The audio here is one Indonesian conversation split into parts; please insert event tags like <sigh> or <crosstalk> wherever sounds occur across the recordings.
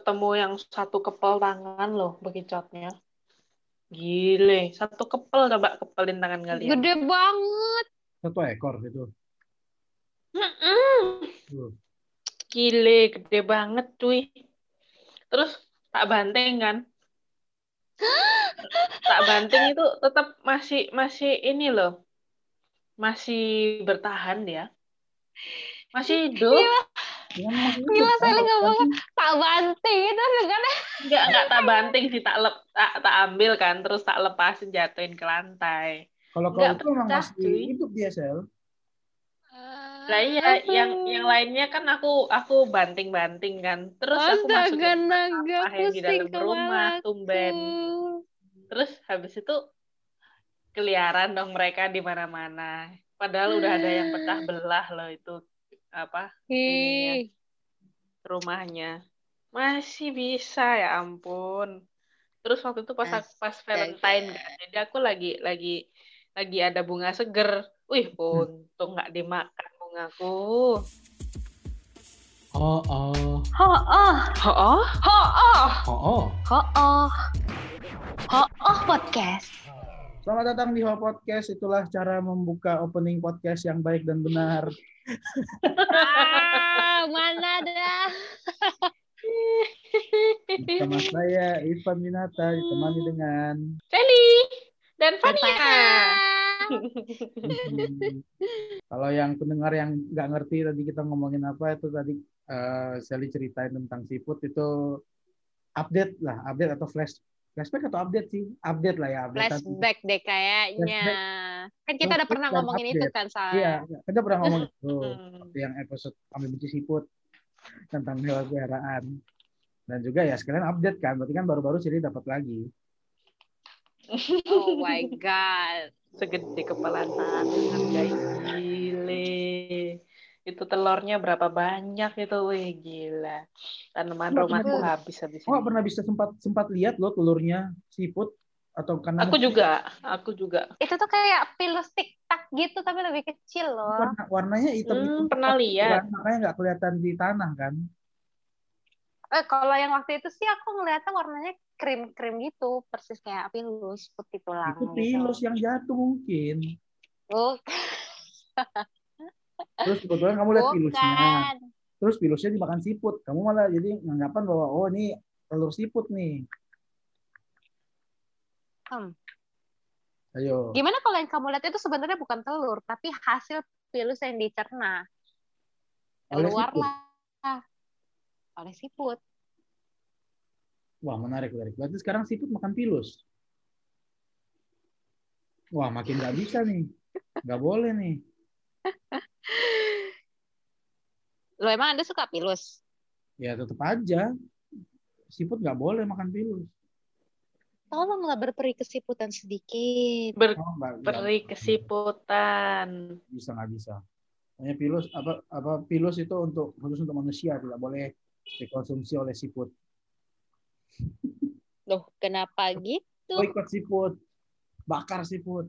ketemu yang satu kepel tangan loh bekicotnya. Gile, satu kepel coba kepelin tangan kalian. Gede banget. Satu ekor gitu. Gile, gede banget cuy. Terus tak banting kan. tak banting itu tetap masih masih ini loh. Masih bertahan dia. Masih hidup. Gila, Ya, maksudnya gila tuh, saya nggak banget. Tak banting itu kan. Enggak, enggak tak banting sih, tak lep, tak, tak ambil kan, terus tak lepasin jatuhin ke lantai. Kalau kau Nggak itu memang masih hidup dia, Sel. Lah iya, yang yang lainnya kan aku aku banting-banting kan. Terus aku Astaga, masukin naga yang di dalam rumah, tumben. Terus habis itu keliaran dong mereka di mana-mana. Padahal udah ada yang pecah belah loh itu apa Ih, rumahnya. Masih bisa ya ampun. Terus waktu itu pas pas Valentine kan. Jadi aku lagi lagi lagi ada bunga seger. Wih, untung nggak dimakan bungaku. Oh, oh. ho oh, Oh, oh, ho oh, Oh, oh. ho oh, ho oh podcast. Selamat datang di Ho Podcast. Itulah cara membuka opening podcast yang baik dan benar. Ah, mana dah? Bersama saya, Ivan Minata, ditemani dengan... Sally dan Fania. Hmm, Kalau yang pendengar yang nggak ngerti tadi kita ngomongin apa, itu tadi eh Sally ceritain tentang seafood itu update lah, update atau flash flashback atau update sih, update lah ya, update. Flashback deh kayaknya. Kan kita udah Flashback pernah ngomongin itu kan Iya, soalnya. kita pernah ngomong <laughs> itu Hmm. yang episode kami benci seafood tentang hewan peliharaan. Dan juga ya sekalian update kan, berarti kan baru-baru Sally dapat lagi. Oh my god. Segede kepala tangan, guys. Itu telurnya berapa banyak itu, wih gila. Tanaman Nggak rumahku habis habis. Oh, pernah bisa sempat sempat lihat loh telurnya seafood atau karena Aku juga, aku juga. Itu tuh kayak pilus tiktak gitu tapi lebih kecil loh. warna, warnanya hitam Hmm, hitam pernah lihat. makanya nggak kelihatan di tanah kan Eh, kalau yang waktu itu sih aku ngeliatnya warnanya krim-krim gitu, persis kayak pilus putih tulang. itu gitu. pilus yang jatuh mungkin Oh, <laughs> terus kebetulan kamu lihat pilusnya terus pilusnya dimakan siput. Kamu malah jadi nganggapan bahwa oh ini telur siput nih. Hmm. ayo. Gimana kalau yang kamu lihat itu sebenarnya bukan telur, tapi hasil pilus yang dicerna. Keluarlah. Oleh siput. wah menarik menarik. Berarti sekarang siput makan pilus? Wah makin nggak bisa nih. Nggak boleh nih <laughs> Lo emang Anda suka pilus? ya tetap aja siput nggak boleh makan pilus Tolonglah berperi kesiputan sedikit. oh, nggak- nggak- Beri kesiputan. bisa nggak bisa hanya pilus apa apa pilus itu untuk khusus untuk manusia tidak boleh dikonsumsi oleh siput <laughs> Loh, kenapa gitu? boykot siput bakar siput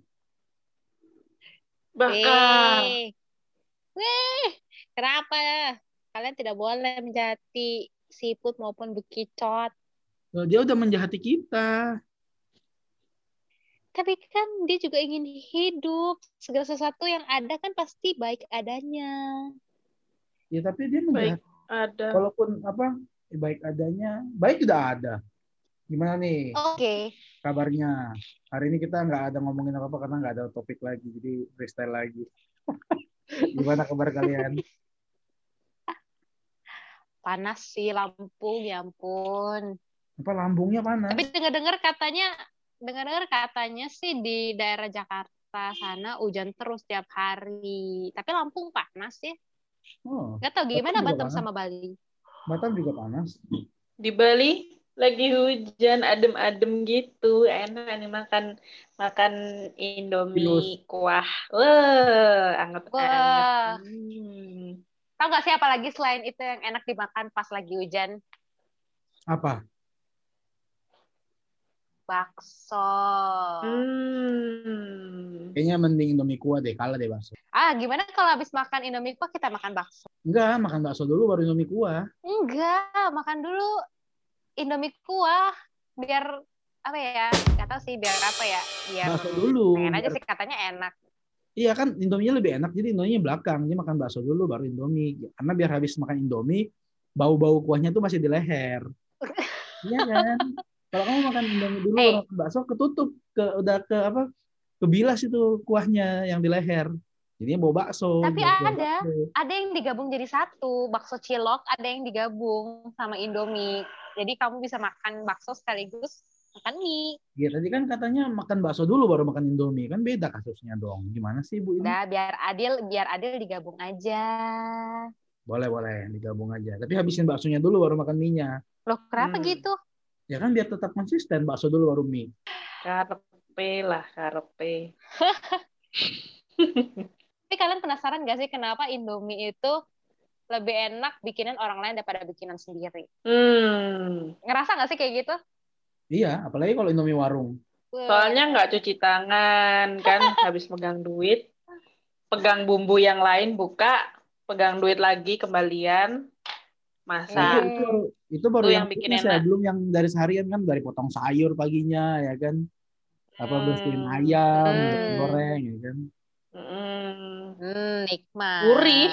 Bakar. Eh, Weh, kenapa? Kalian tidak boleh menjati siput maupun bekicot. Loh, dia udah menjahati kita Tapi kan dia juga ingin hidup. Segala sesuatu yang ada kan pasti baik adanya. ya tapi dia Baik. menjahati Ada. walaupun apa eh, baik adanya baik tidak ada gimana nih Oke. kabarnya hari ini kita nggak ada ngomongin apa apa karena nggak ada topik lagi jadi freestyle lagi <laughs> gimana kabar kalian Panas sih Lampung, ya ampun. apa lambungnya panas Tapi dengar-dengar katanya, dengar-dengar katanya sih di daerah Jakarta sana hujan terus tiap hari. Tapi Lampung panas ya. oh Gak tau gimana Batam Batam sama Bali. Batam juga panas Di Bali lagi hujan adem-adem gitu. Enak nih makan makan Indomie kuah. Wah, anget-anget. Wah. Hmm. Tahu gak sih apalagi selain itu yang enak dimakan pas lagi hujan? apa Bakso. Hmm. kayaknya mending Indomie kuah deh kalah deh bakso Ah, gimana kalau habis makan Indomie kuah kita makan bakso? enggak makan bakso dulu baru Indomie kuah Enggak, makan dulu Indomie kuah biar apa ya nggak tahu sih biar apa ya biar bakso dulu pengen aja sih katanya enak iya kan Indominya lebih enak jadi Indominya belakang dia makan bakso dulu baru Indomie karena biar habis makan Indomie bau-bau kuahnya tuh masih di leher <laughs> iya kan kalau kamu makan Indomie dulu Hey. bakso ketutup ke udah ke apa kebilas itu kuahnya yang di leher jadinya bau bakso Tapi bau ada. bakso. ada yang digabung jadi satu bakso cilok ada yang digabung sama Indomie jadi kamu bisa makan bakso sekaligus makan mie Ya tadi kan katanya makan bakso dulu baru makan Indomie kan beda kasusnya dong. Gimana sih Bu ini? udah biar adil biar adil digabung aja Boleh boleh digabung aja. Tapi habisin baksonya dulu baru makan mie-nya. loh kenapa Hmm. gitu Ya kan biar tetap konsisten bakso dulu baru mie. Karepe lah, karepe. <laughs> tapi kalian penasaran gak sih kenapa Indomie itu lebih enak bikinan orang lain daripada bikinan sendiri Hmm. ngerasa gak sih kayak gitu Iya, apalagi kalau Indomie warung. Soalnya nggak cuci tangan kan, <laughs> habis megang duit, pegang bumbu yang lain buka, pegang duit lagi kembalian, masak. Hmm. itu, itu baru itu yang, yang bikin fitness ya, enak. belum yang dari seharian kan dari potong sayur paginya ya kan. Apa Hmm. bersihin ayam, Hmm. goreng ya kan. Mm. hmm, nikmat Gurih.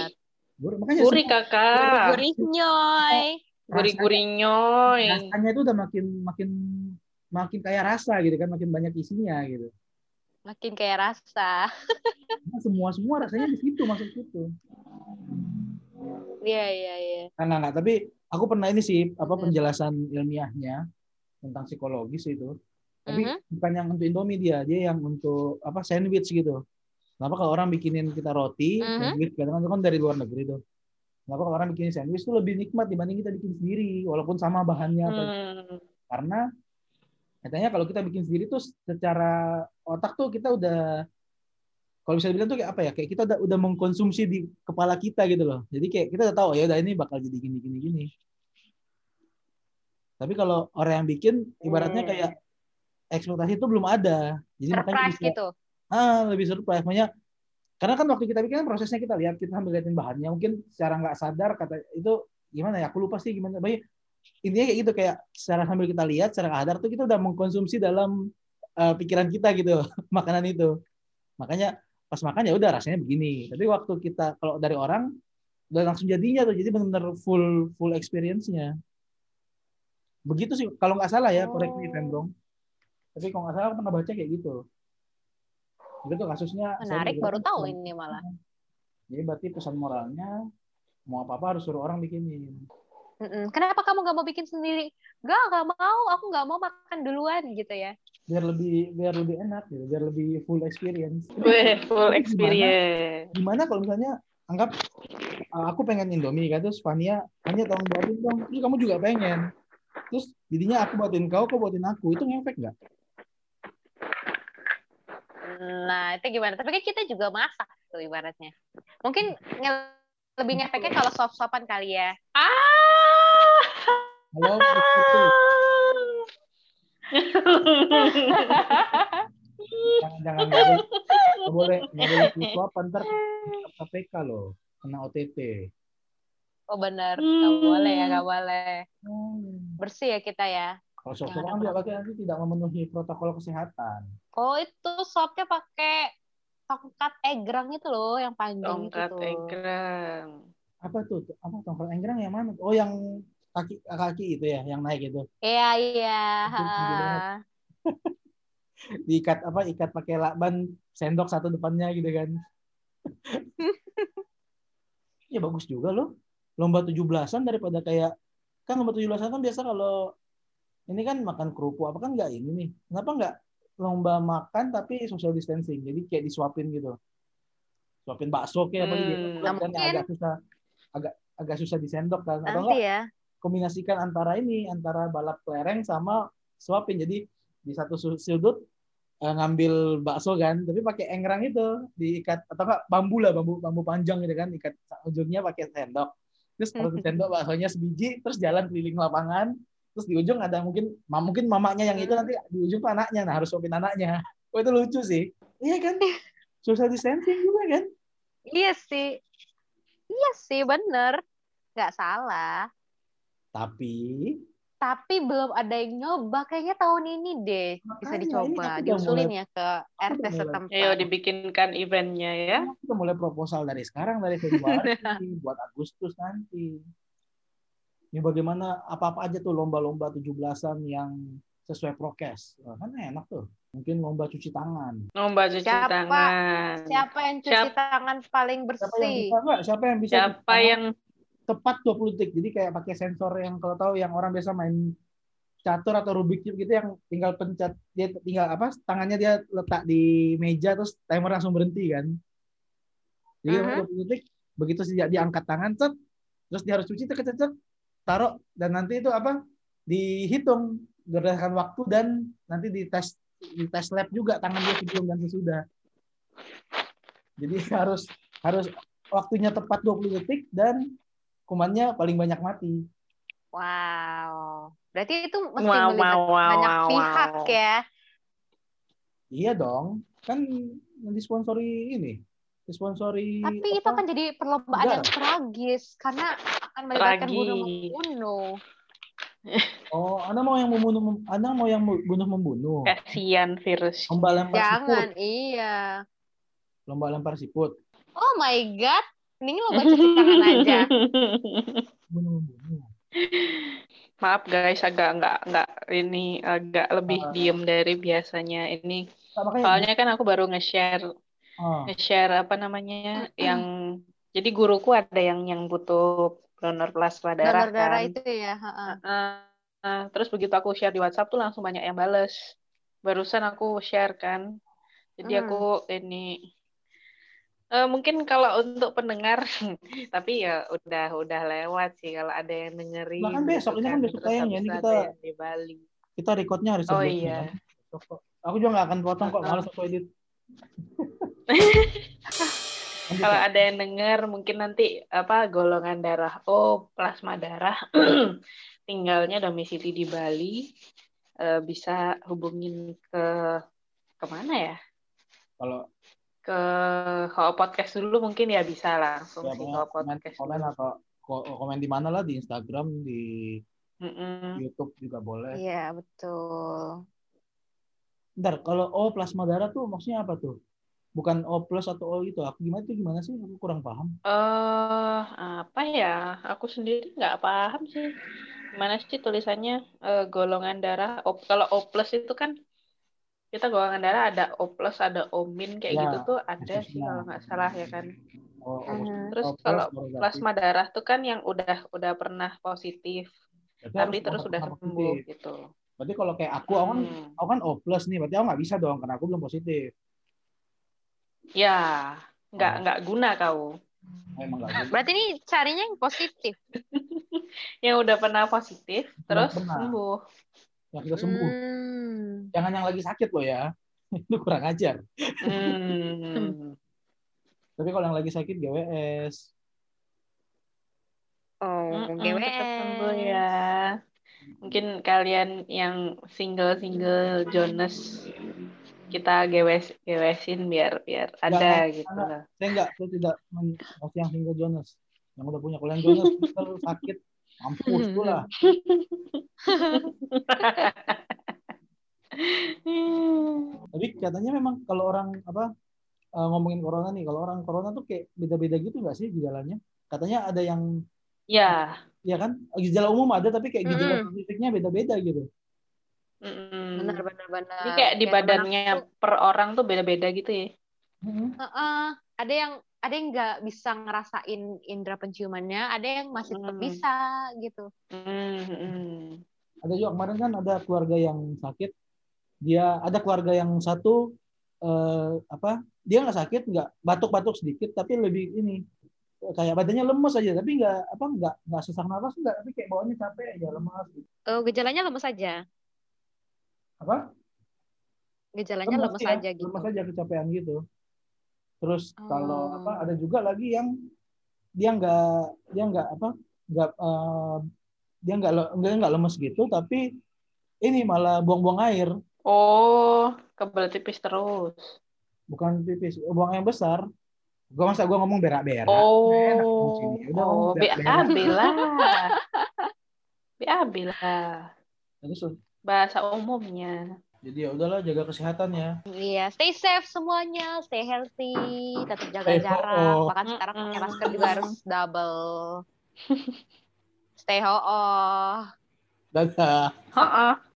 Gurih- Makanya Gurih kakak, gurih nyoy gurih-gurih nyoy. rasanya itu udah makin makin makin kaya rasa gitu kan, makin banyak isinya gitu. makin kayak rasa Nah, semua semua rasanya di situ masuk situ. iya iya iya Nah, nggak, nggak. Tapi aku pernah ini sih apa Hmm. penjelasan ilmiahnya tentang psikologis itu. Tapi Mhm. bukan yang untuk Indomie dia, dia yang untuk apa sandwich gitu. Kenapa kalau orang bikinin kita roti, Mhm. sandwich kadang kan dari luar negeri tuh. Kenapa kalau orang bikinin sandwich itu lebih nikmat dibanding kita bikin sendiri, walaupun sama bahannya apa. Hmm. Karena katanya kalau kita bikin sendiri tuh secara otak tuh kita udah kalau bisa dibilang tuh kayak apa ya kayak kita udah udah mengkonsumsi di kepala kita gitu loh jadi kayak kita udah tahu ya udah ini bakal jadi gini gini gini tapi kalau orang yang bikin ibaratnya Hmm. kayak ekspektasi itu belum ada jadi makanya surprise bisa gitu ah lebih surprise makanya karena kan waktu kita bikin kan prosesnya kita lihat kita sambil liatin bahannya. Mungkin secara nggak sadar kata itu gimana ya? Aku lupa sih gimana. Baik, intinya kayak gitu kayak secara sambil kita lihat secara nggak sadar tuh kita udah mengkonsumsi dalam uh, pikiran kita gitu <laughs> makanan itu. Makanya pas makan ya udah rasanya begini. Tapi waktu kita kalau dari orang udah langsung jadinya tuh. Jadi benar-benar full full experience-nya. Begitu sih kalau nggak salah ya correct me if tapi kalau nggak salah aku pernah baca kayak gitu itu tuh kasusnya menarik baru tahu ini malah. Jadi berarti pesan moralnya mau apa apa harus suruh orang bikinin. Mm-mm. kenapa kamu gak mau bikin sendiri? Gak gak mau. Aku gak mau makan duluan gitu ya. Biar lebih biar lebih enak gitu. Biar lebih full experience. Weh, full experience. gimana kalau misalnya anggap uh, aku pengen Indomie kan? Terus Fania Fania tolong buatin dong. Terus kamu juga pengen. Terus jadinya aku buatin kau kau buatin aku. Itu ngefek nggak nah itu gimana? Tapi kan kita juga masak tuh ibaratnya. Mungkin nge- lebih ngefeknya kalau sop-sopan kali ya. Ah. kalau itu jangan jangan nggak boleh nggak boleh nggak boleh suapan ntar KPK loh kena OTT oh bener gak boleh ya gak boleh. Hmm. bersih ya kita ya. Kalau sop Jangan kan dia berarti nanti tidak memenuhi protokol kesehatan oh itu sopnya pakai tongkat egrang itu loh yang panjang Tongkat itu egrang. apa tuh? Apa tongkat enggrang yang mana? Oh yang kaki kaki itu ya yang naik itu. Iya iya. <laughs> Diikat apa? Ikat pakai lakban sendok satu depannya gitu kan. <laughs> Ya bagus juga loh. Lomba 17-an daripada kayak kan lomba 17-an kan biasa kalau ini kan makan kerupuk apa kan nggak ini nih. Kenapa nggak lomba makan tapi social distancing. Jadi kayak disuapin gitu. Suapin bakso kayak apa gitu. Hmm, kan mungkin. agak susah agak agak susah disendok kan. Atau nanti enggak ya. kombinasikan antara ini antara balap kelereng sama suapin. Jadi di satu su- sudut eh, ngambil bakso kan tapi pakai engrang itu diikat atau enggak bambu lah bambu bambu panjang gitu kan ikat ujungnya pakai sendok. Terus kalau di sendok baksonya sebiji terus jalan keliling lapangan terus di ujung ada mungkin mungkin mamanya yang itu nanti di ujung tuh anaknya nah harus suapin anaknya oh itu lucu sih iya kan <laughs> social distancing juga kan iya sih iya sih bener nggak salah tapi tapi belum ada yang nyoba. Kayaknya tahun ini deh bisa Makanya, dicoba, aku udah diusulin mulai- ya ke RT setempat. Ayo dibikinkan eventnya ya. Kita mulai proposal dari sekarang dari Februari <laughs> buat Agustus nanti. Ini bagaimana apa-apa aja tuh lomba-lomba 17-an yang sesuai prokes. Wah, kan enak tuh. Mungkin lomba cuci tangan. Lomba cuci Siapa? tangan. Siapa yang cuci Siap- tangan paling Siapa yang bersih? bisa enggak? Siapa yang bisa Siapa yang tepat 20 detik. Jadi kayak pakai sensor yang kalau tahu yang orang biasa main catur atau Rubik Cube gitu yang tinggal pencet dia tinggal apa tangannya dia letak di meja terus timer langsung berhenti kan. Jadi Mhm. 20 detik begitu sejak dia angkat tangan cet terus dia harus cuci cek taruh dan nanti itu apa dihitung berdasarkan waktu dan nanti di tes di tes lab juga tangan dia sebelum dan sesudah. Jadi <laughs> harus harus waktunya tepat 20 detik dan kumannya paling banyak mati. Wow. Berarti itu mesti Wow, melibat wow, wow, banyak wow, pihak wow. ya. Iya dong, kan yang disponsori ini, disponsori. Tapi itu apa? akan jadi perlombaan yang tragis karena akan melibatkan Tragis. bunuh membunuh. <laughs> Oh, anda mau yang membunuh, anda mau yang bunuh membunuh. kasihan virus? Lomba lempar siput, Jangan, iya. lomba lempar siput, Oh my god, mending lo baca tangan aja. <laughs> bunuh membunuh. Maaf guys, agak nggak nggak ini agak lebih Ah. diem dari biasanya ini. Soalnya kan aku baru nge-share ah, nge-share apa namanya yang jadi guruku ada yang yang butuh donor plasma darah Donor darah kan. itu ya. heeh. Eh, eh, terus begitu aku share di WhatsApp tuh langsung banyak yang bales. Barusan aku share kan. Jadi Hmm. aku ini eh, mungkin kalau untuk pendengar, <laughs> tapi ya udah udah lewat sih kalau ada yang dengerin. Nah, kan besok, gitu ini kan besok Terus tayangnya, habis ini kita- di Bali. kita recordnya hari Oh sebelumnya. iya. kan. Besok. Aku juga nggak akan potong kok, malas aku edit. <laughs> Kalau ada yang dengar mungkin nanti apa golongan darah O, plasma darah, <clears throat> tinggalnya domisili di Bali, eh, bisa hubungin ke ke mana ya? Kalau Ke Ho podcast dulu mungkin ya bisa langsung ya, sih komen, podcast komen dulu. atau ko- komen di mana lah di Instagram, di Mm-mm. YouTube juga boleh. Iya, betul. Ntar kalau O plasma darah tuh maksudnya apa tuh? Bukan O plus atau O itu. Aku gimana itu gimana sih? Aku kurang paham. Eh, apa ya? Aku sendiri nggak paham sih. Gimana sih tulisannya Eh, golongan darah O, kalau O plus itu kan kita golongan darah ada O plus, ada O min kayak Ya, gitu tuh ada sih khususnya. kalau nggak salah ya kan. O, O, Mhm. Terus O plus kalau plasma darah tuh kan yang udah udah pernah positif, Berarti tapi terus udah sembuh positif. gitu. Berarti kalau kayak aku, aku kan, Hmm. aku kan O plus nih. Berarti aku nggak bisa dong karena aku belum positif. Ya, nggak Oh. nggak guna kau. Emang nggak bisa. Berarti ini carinya yang positif. <laughs> Yang udah pernah positif, terus pernah. sembuh. Yang kita sembuh. Hmm. Jangan yang lagi sakit loh ya. <laughs> Itu kurang ajar. Hmm. <laughs> Tapi kalau yang lagi sakit GWS. Oh, Mm-mm, GWS. cepat sembuh ya. Mungkin kalian yang single-single Jonas kita gewes gewesin biar biar ada Nggak, gitu loh. Saya nggak, saya tidak men- masih yang single Jonas. Yang udah punya. Kalau yang Jonas <laughs> single sakit, mampus tuh lah. <laughs> Tapi katanya memang kalau orang apa eh, ngomongin corona nih, kalau orang corona tuh kayak beda-beda gitu nggak sih gejalanya? Katanya ada yang Ya. ya kan gejala umum ada tapi kayak gejala Mm-mm. spesifiknya beda-beda gitu. Benar, benar, benar. Jadi kayak di temen badannya aku, per orang tuh beda-beda gitu ya. Mm-mm. heeh, ada yang ada yang nggak bisa ngerasain indera penciumannya, ada yang masih tetap Hmm. bisa gitu. Mm-mm. Ada juga kemarin kan ada keluarga yang sakit. Dia ada keluarga yang satu eh, apa? Dia nggak sakit, nggak batuk-batuk sedikit, tapi lebih ini kayak badannya lemes aja, tapi nggak apa nggak nggak sesak nafas nggak, tapi kayak bawaannya capek aja lemas. Gitu. Oh, gejalanya lemes aja. Apa? Gejalanya lemes, ya, aja gitu. lemes aja kecapean gitu. Terus kalau Oh. apa? Ada juga lagi yang dia nggak dia nggak apa? nggak eh, dia nggak dia nggak lemes gitu, tapi ini malah buang-buang air. Oh, kebelet tipis terus. bukan pipis buang yang besar gua masa gua ngomong berak-berak Oh, Enak. Udah oh, berak-berak. BAB lah. BAB lah. Terus Bahasa umumnya. jadi ya udahlah jaga kesehatan ya. Iya, stay safe semuanya, stay healthy, tetap jaga Stay jarak. ho-oh. Bahkan sekarang pakai masker juga harus <laughs> double. <laughs> Stay ho Dadah. Heeh.